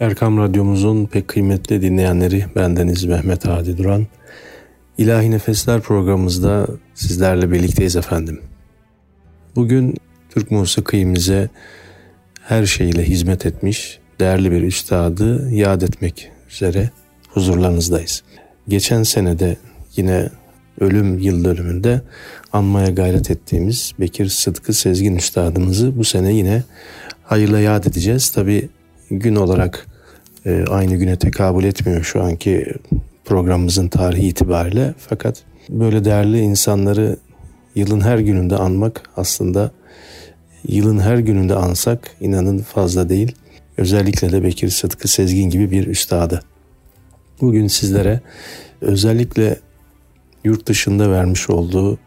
Erkam Radyomuzun pek kıymetli dinleyenleri bendeniz Mehmet Hadi Duran. İlahi Nefesler programımızda sizlerle birlikteyiz efendim. Bugün Türk musikimize her şeyle hizmet etmiş değerli bir üstadı yad etmek üzere huzurlarınızdayız. Geçen senede yine ölüm yıl dönümünde anmaya gayret ettiğimiz Bekir Sıtkı Sezgin Üstadımızı bu sene yine hayırla yad edeceğiz. Tabi gün olarak e, aynı güne tekabül etmiyor şu anki programımızın tarihi itibariyle. Fakat böyle değerli insanları yılın her gününde anmak aslında yılın her gününde ansak inanın fazla değil. Özellikle de Bekir Sıtkı Sezgin gibi bir üstadı. Bugün sizlere özellikle yurt dışında vermiş olduğu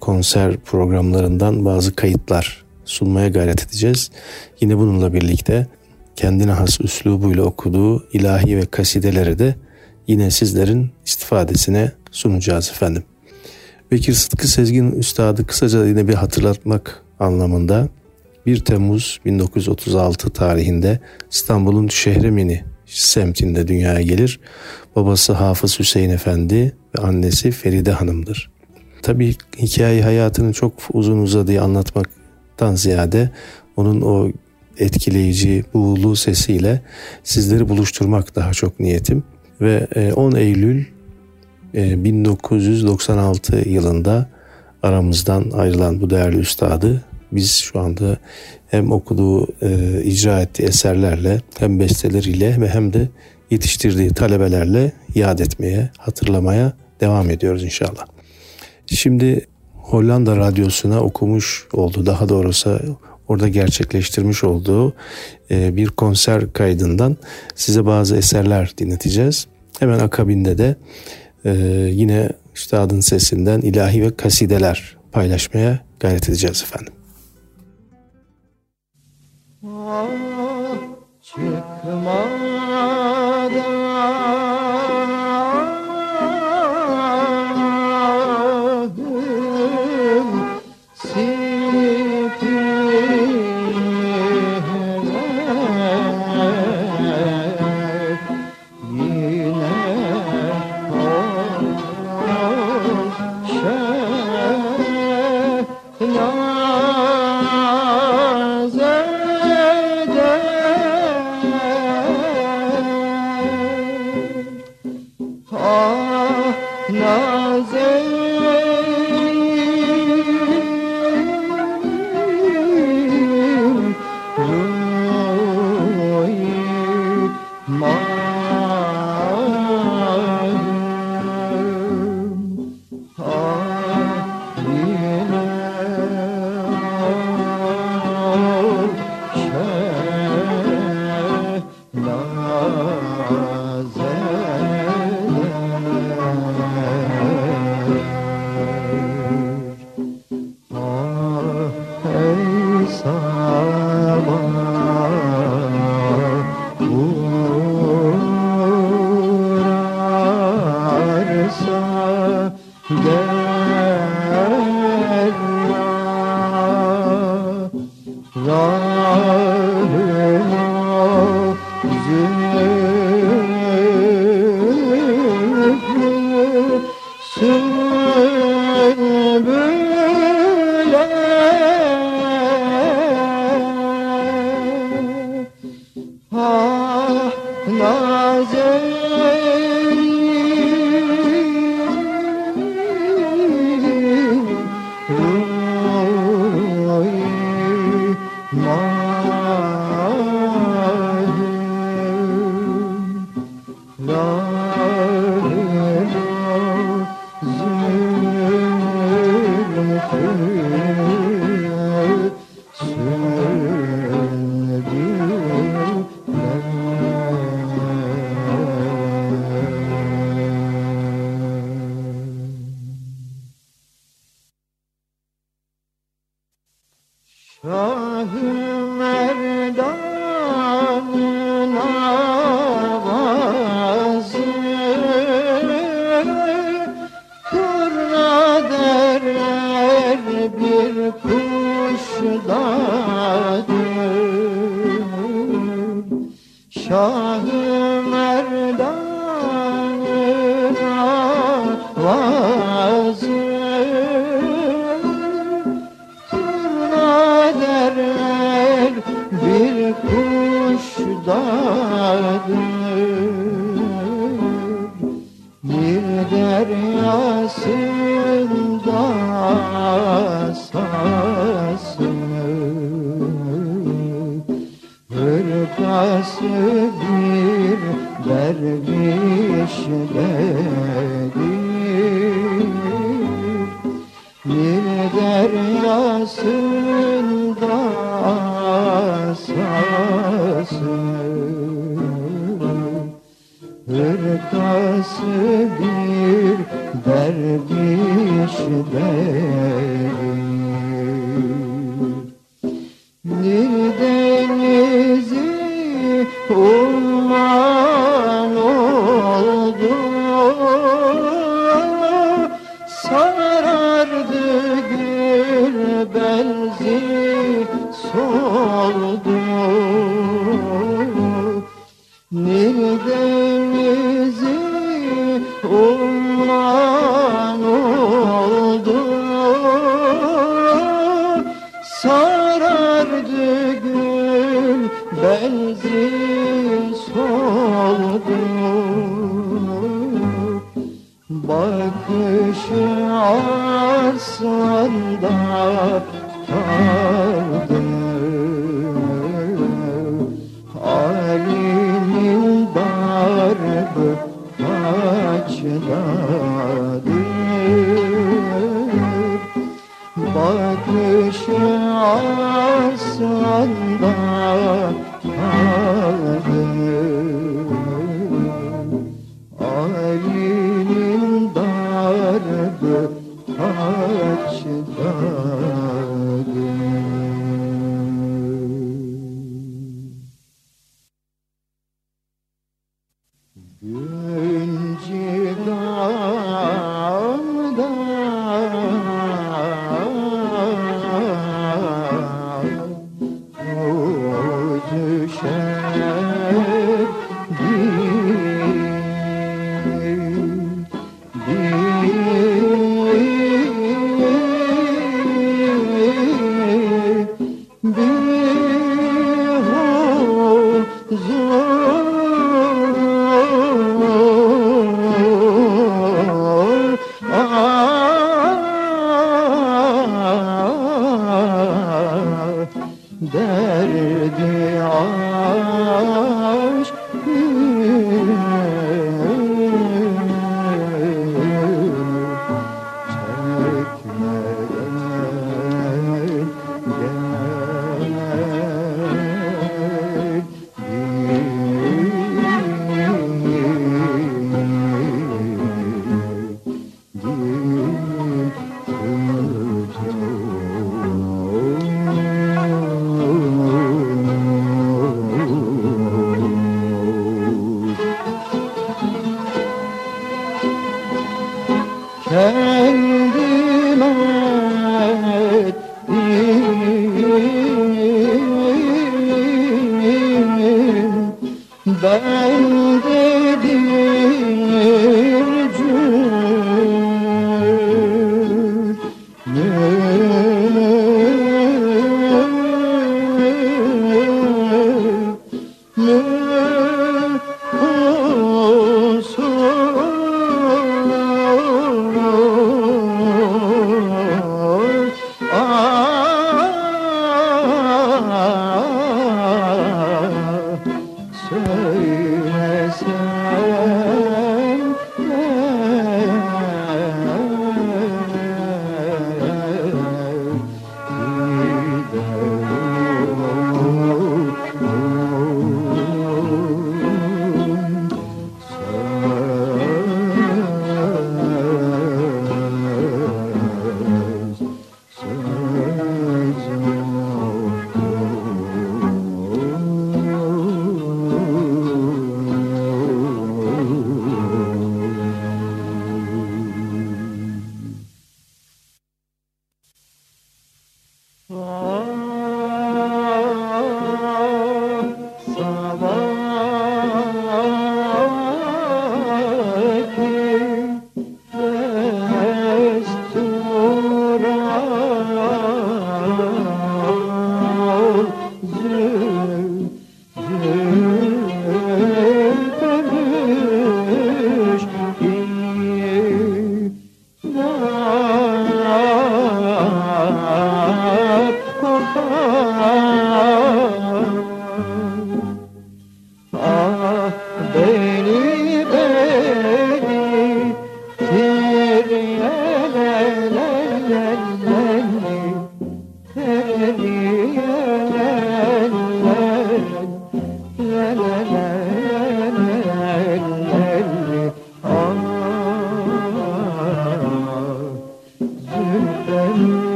konser programlarından bazı kayıtlar sunmaya gayret edeceğiz. Yine bununla birlikte kendine has üslubuyla okuduğu ilahi ve kasideleri de yine sizlerin istifadesine sunacağız efendim. Bekir Sıtkı Sezgin Üstadı kısaca yine bir hatırlatmak anlamında 1 Temmuz 1936 tarihinde İstanbul'un Şehremini semtinde dünyaya gelir. Babası Hafız Hüseyin Efendi ve annesi Feride Hanım'dır. Tabii hikaye hayatını çok uzun uzadığı anlatmaktan ziyade onun o etkileyici, buğulu sesiyle sizleri buluşturmak daha çok niyetim. Ve 10 e, Eylül 1996 e, yılında aramızdan ayrılan bu değerli üstadı biz şu anda hem okuduğu, e, icra ettiği eserlerle hem besteleriyle ve hem de yetiştirdiği talebelerle yad etmeye, hatırlamaya devam ediyoruz inşallah. Şimdi Hollanda Radyosu'na okumuş oldu. Daha doğrusu orada gerçekleştirmiş olduğu e, bir konser kaydından size bazı eserler dinleteceğiz. Hemen akabinde de e, yine üstadın sesinden ilahi ve kasideler paylaşmaya gayret edeceğiz efendim. Ah,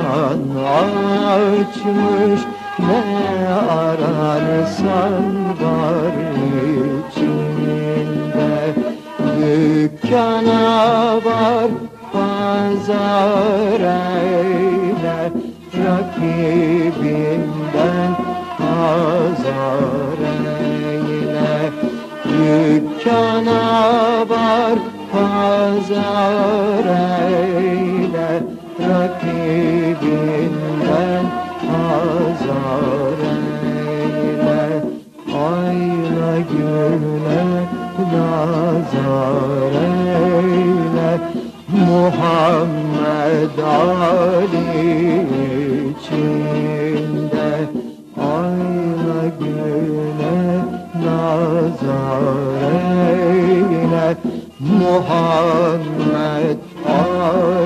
Aman açmış ne ararsan var içinde? Dükkana var pazar eyle Rakibinden azar eyle. Dükkana var pazar eyle. nazar eyle Muhammed Ali içinde. Ayna güne nazar eyle Muhammed Ali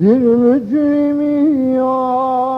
Bir mücrimi ya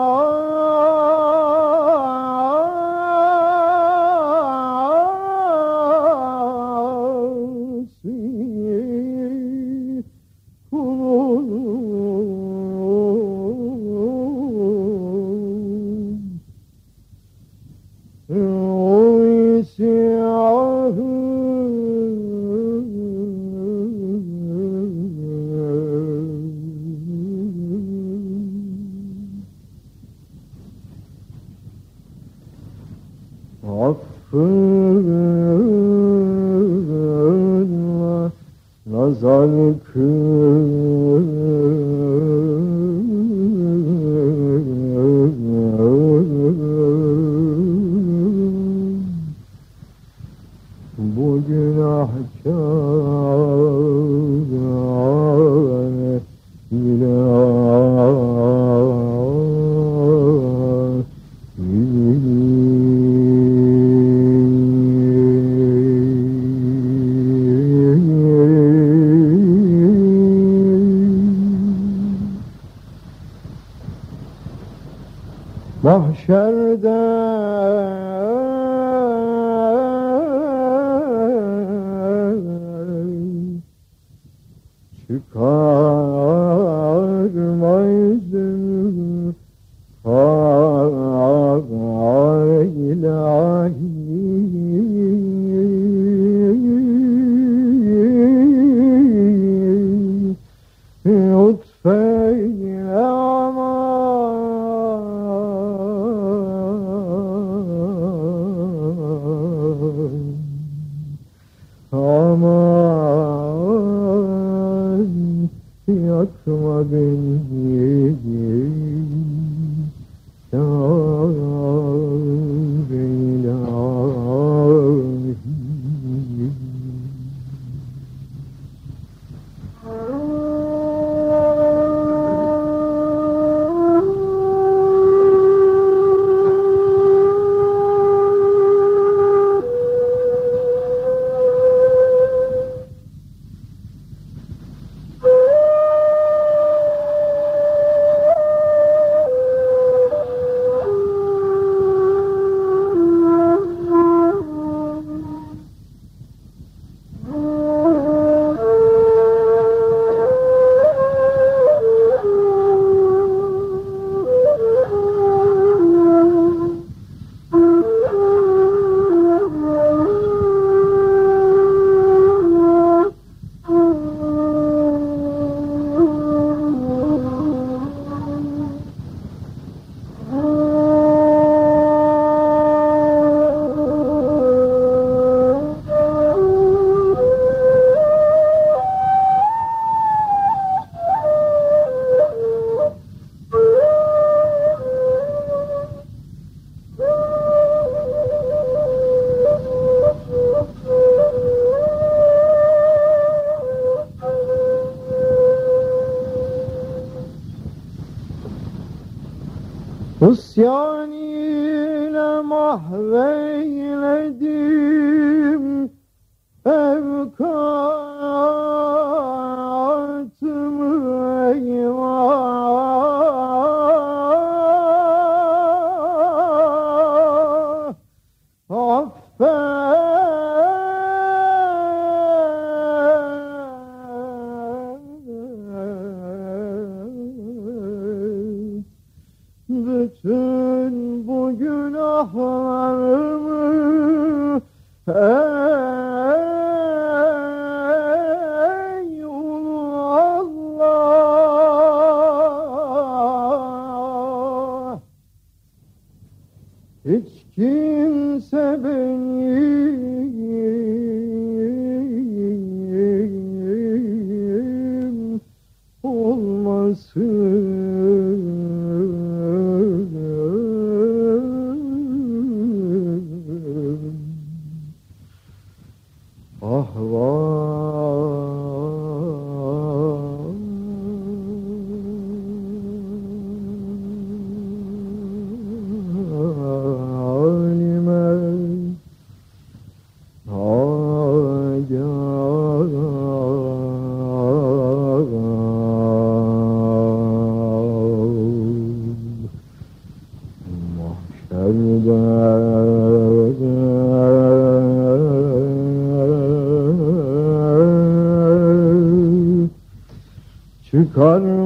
con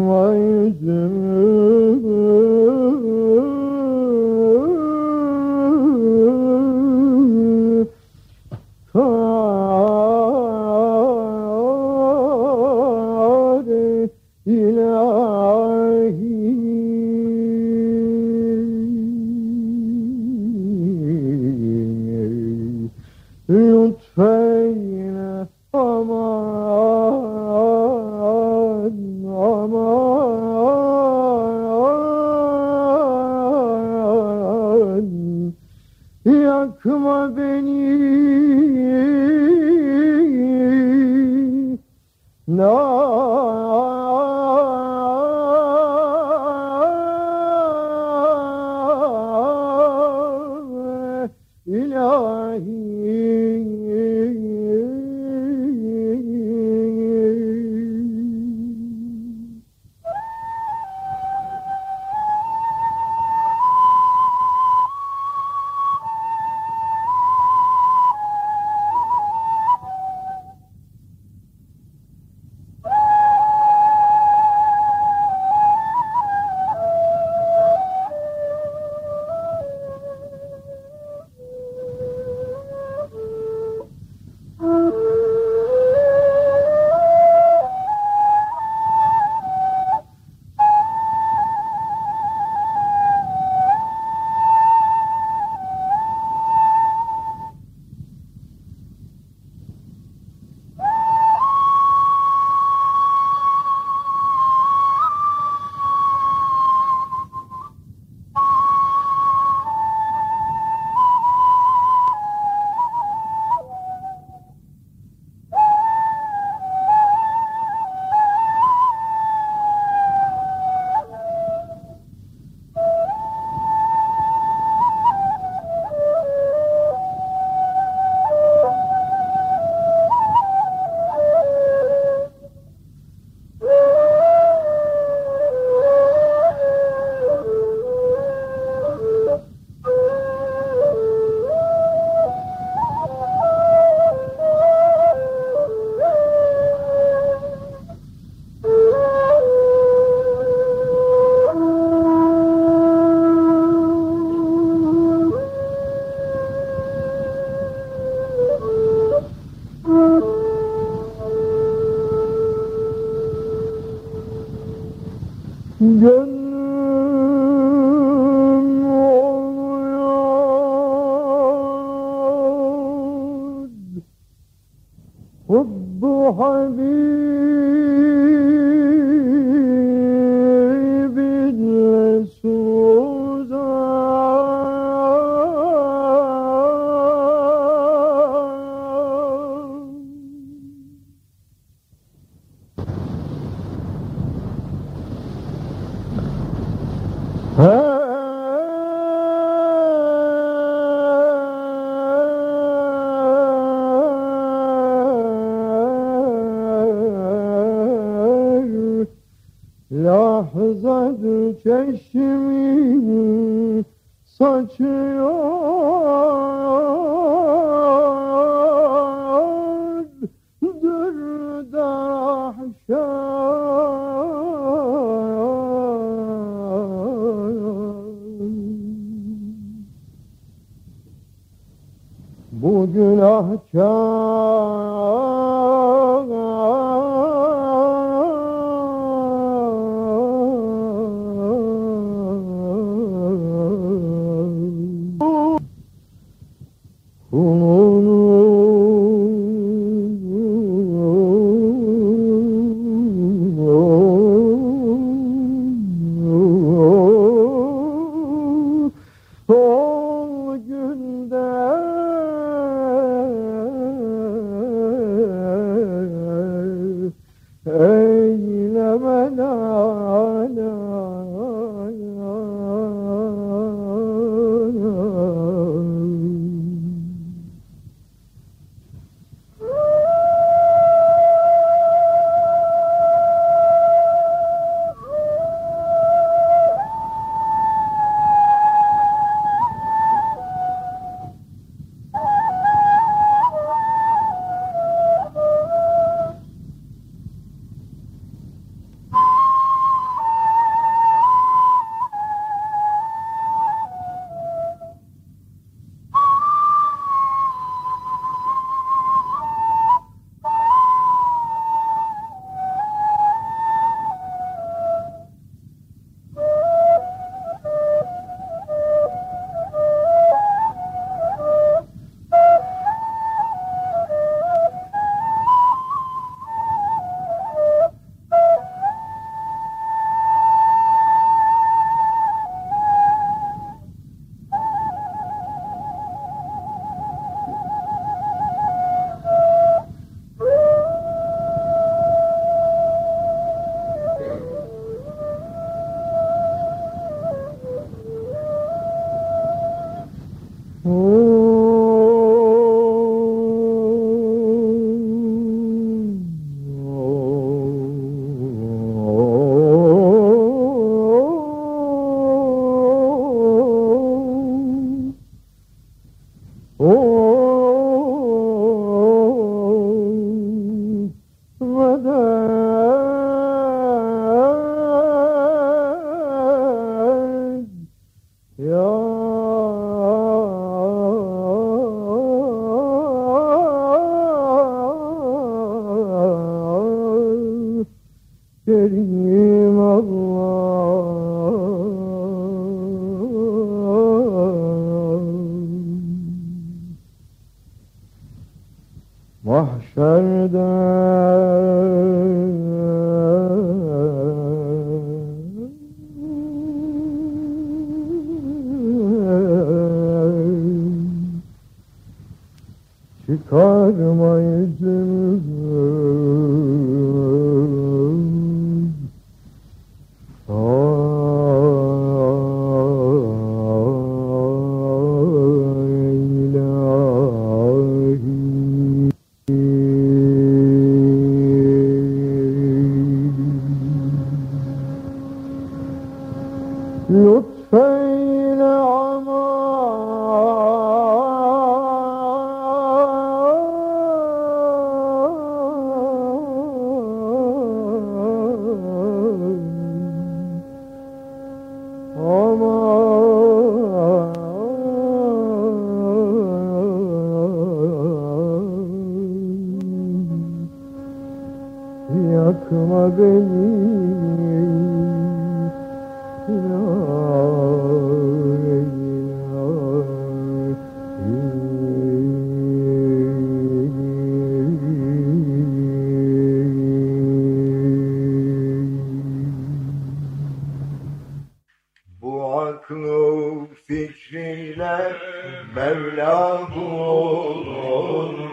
Bugün bulunmaz.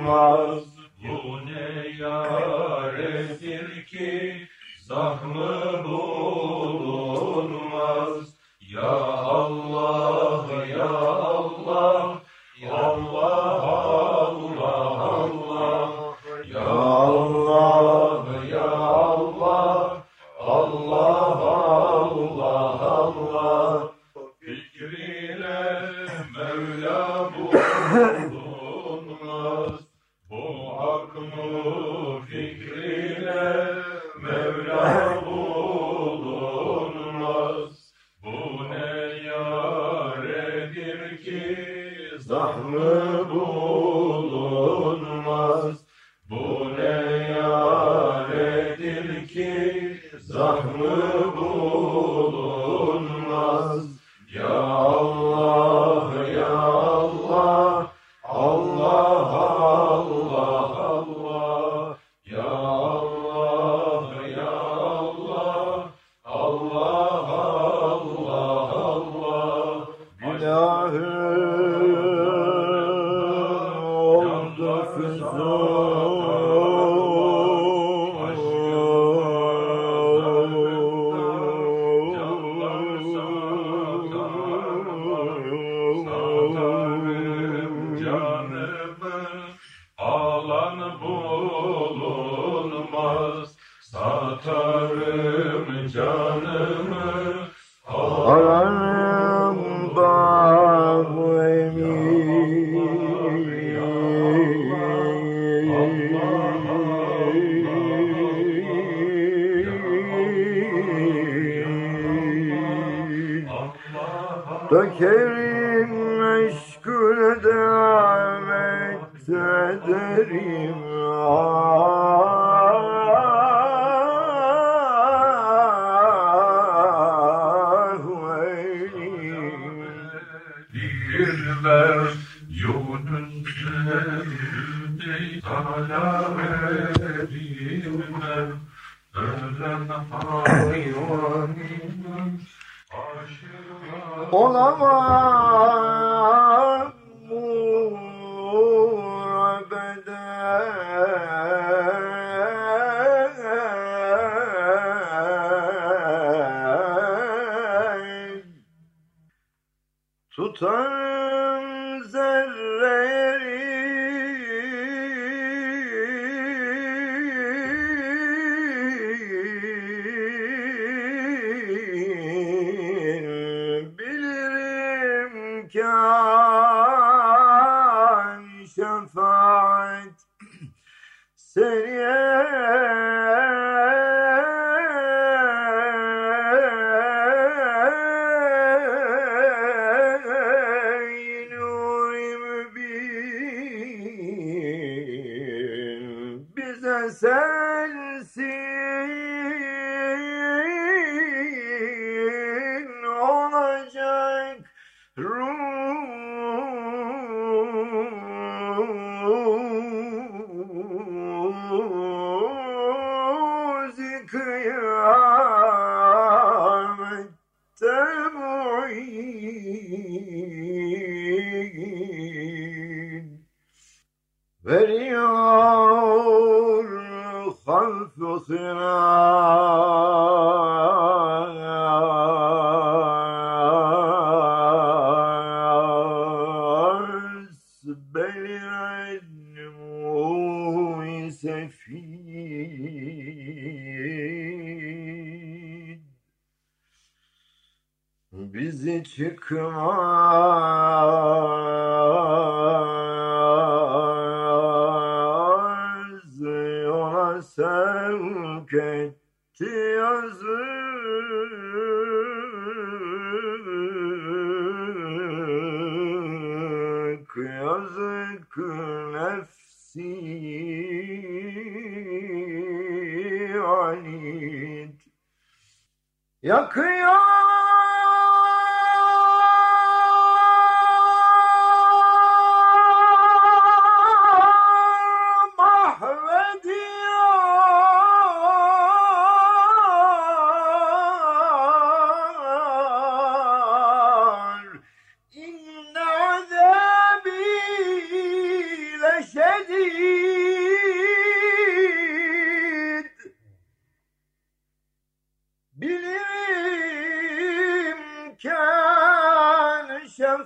Bu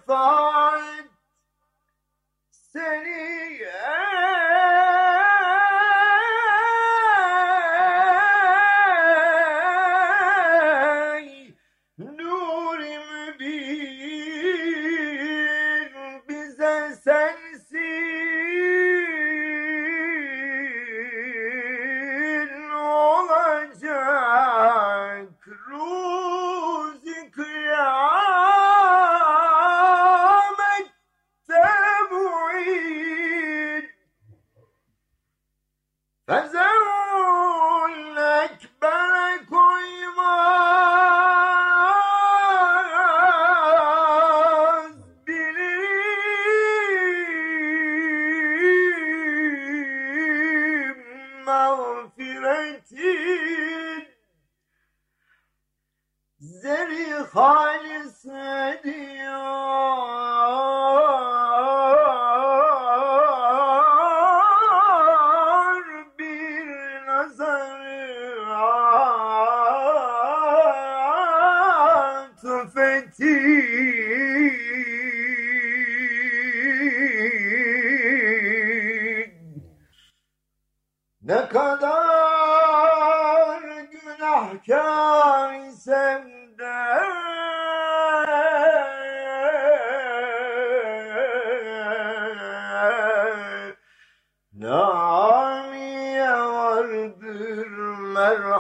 thought.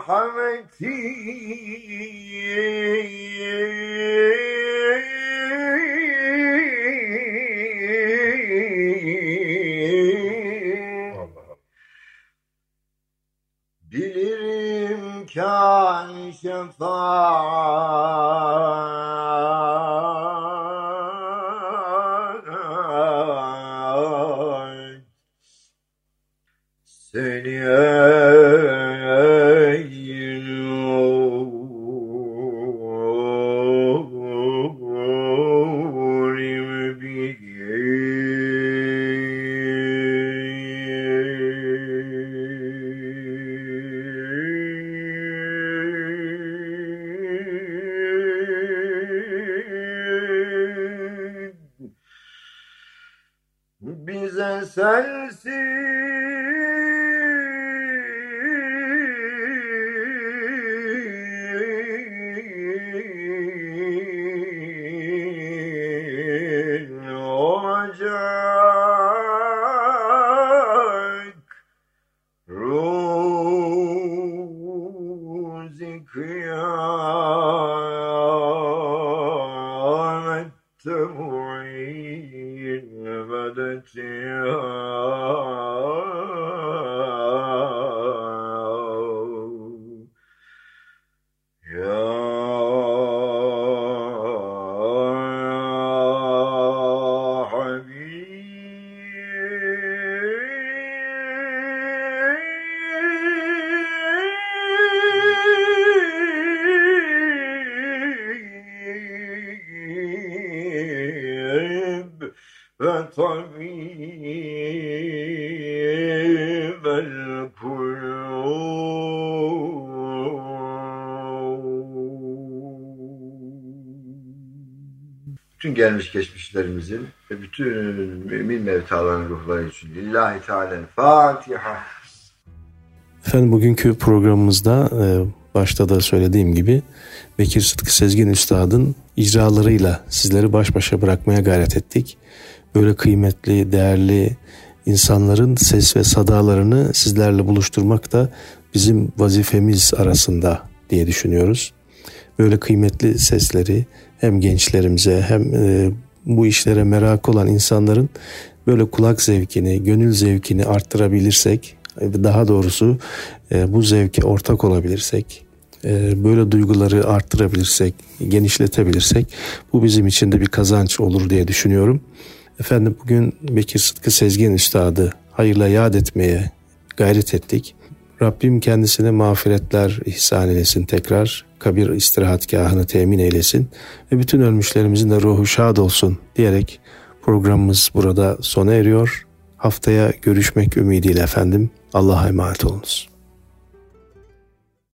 I'm a Hamati. Bütün gelmiş geçmişlerimizin ve bütün mümin mevtaların ruhları için lillahi teala Fatiha. Efendim bugünkü programımızda e, başta da söylediğim gibi Bekir Sıtkı Sezgin Üstad'ın icralarıyla sizleri baş başa bırakmaya gayret ettik. Böyle kıymetli, değerli insanların ses ve sadalarını sizlerle buluşturmak da bizim vazifemiz arasında diye düşünüyoruz. Böyle kıymetli sesleri hem gençlerimize hem e, bu işlere merak olan insanların böyle kulak zevkini, gönül zevkini arttırabilirsek, daha doğrusu e, bu zevke ortak olabilirsek, e, böyle duyguları arttırabilirsek, genişletebilirsek bu bizim için de bir kazanç olur diye düşünüyorum. Efendim bugün Bekir Sıtkı Sezgin Üstad'ı hayırla yad etmeye gayret ettik. Rabbim kendisine mağfiretler ihsan eylesin tekrar. Kabir istirahatgahını temin eylesin. Ve bütün ölmüşlerimizin de ruhu şad olsun diyerek programımız burada sona eriyor. Haftaya görüşmek ümidiyle efendim. Allah'a emanet olunuz.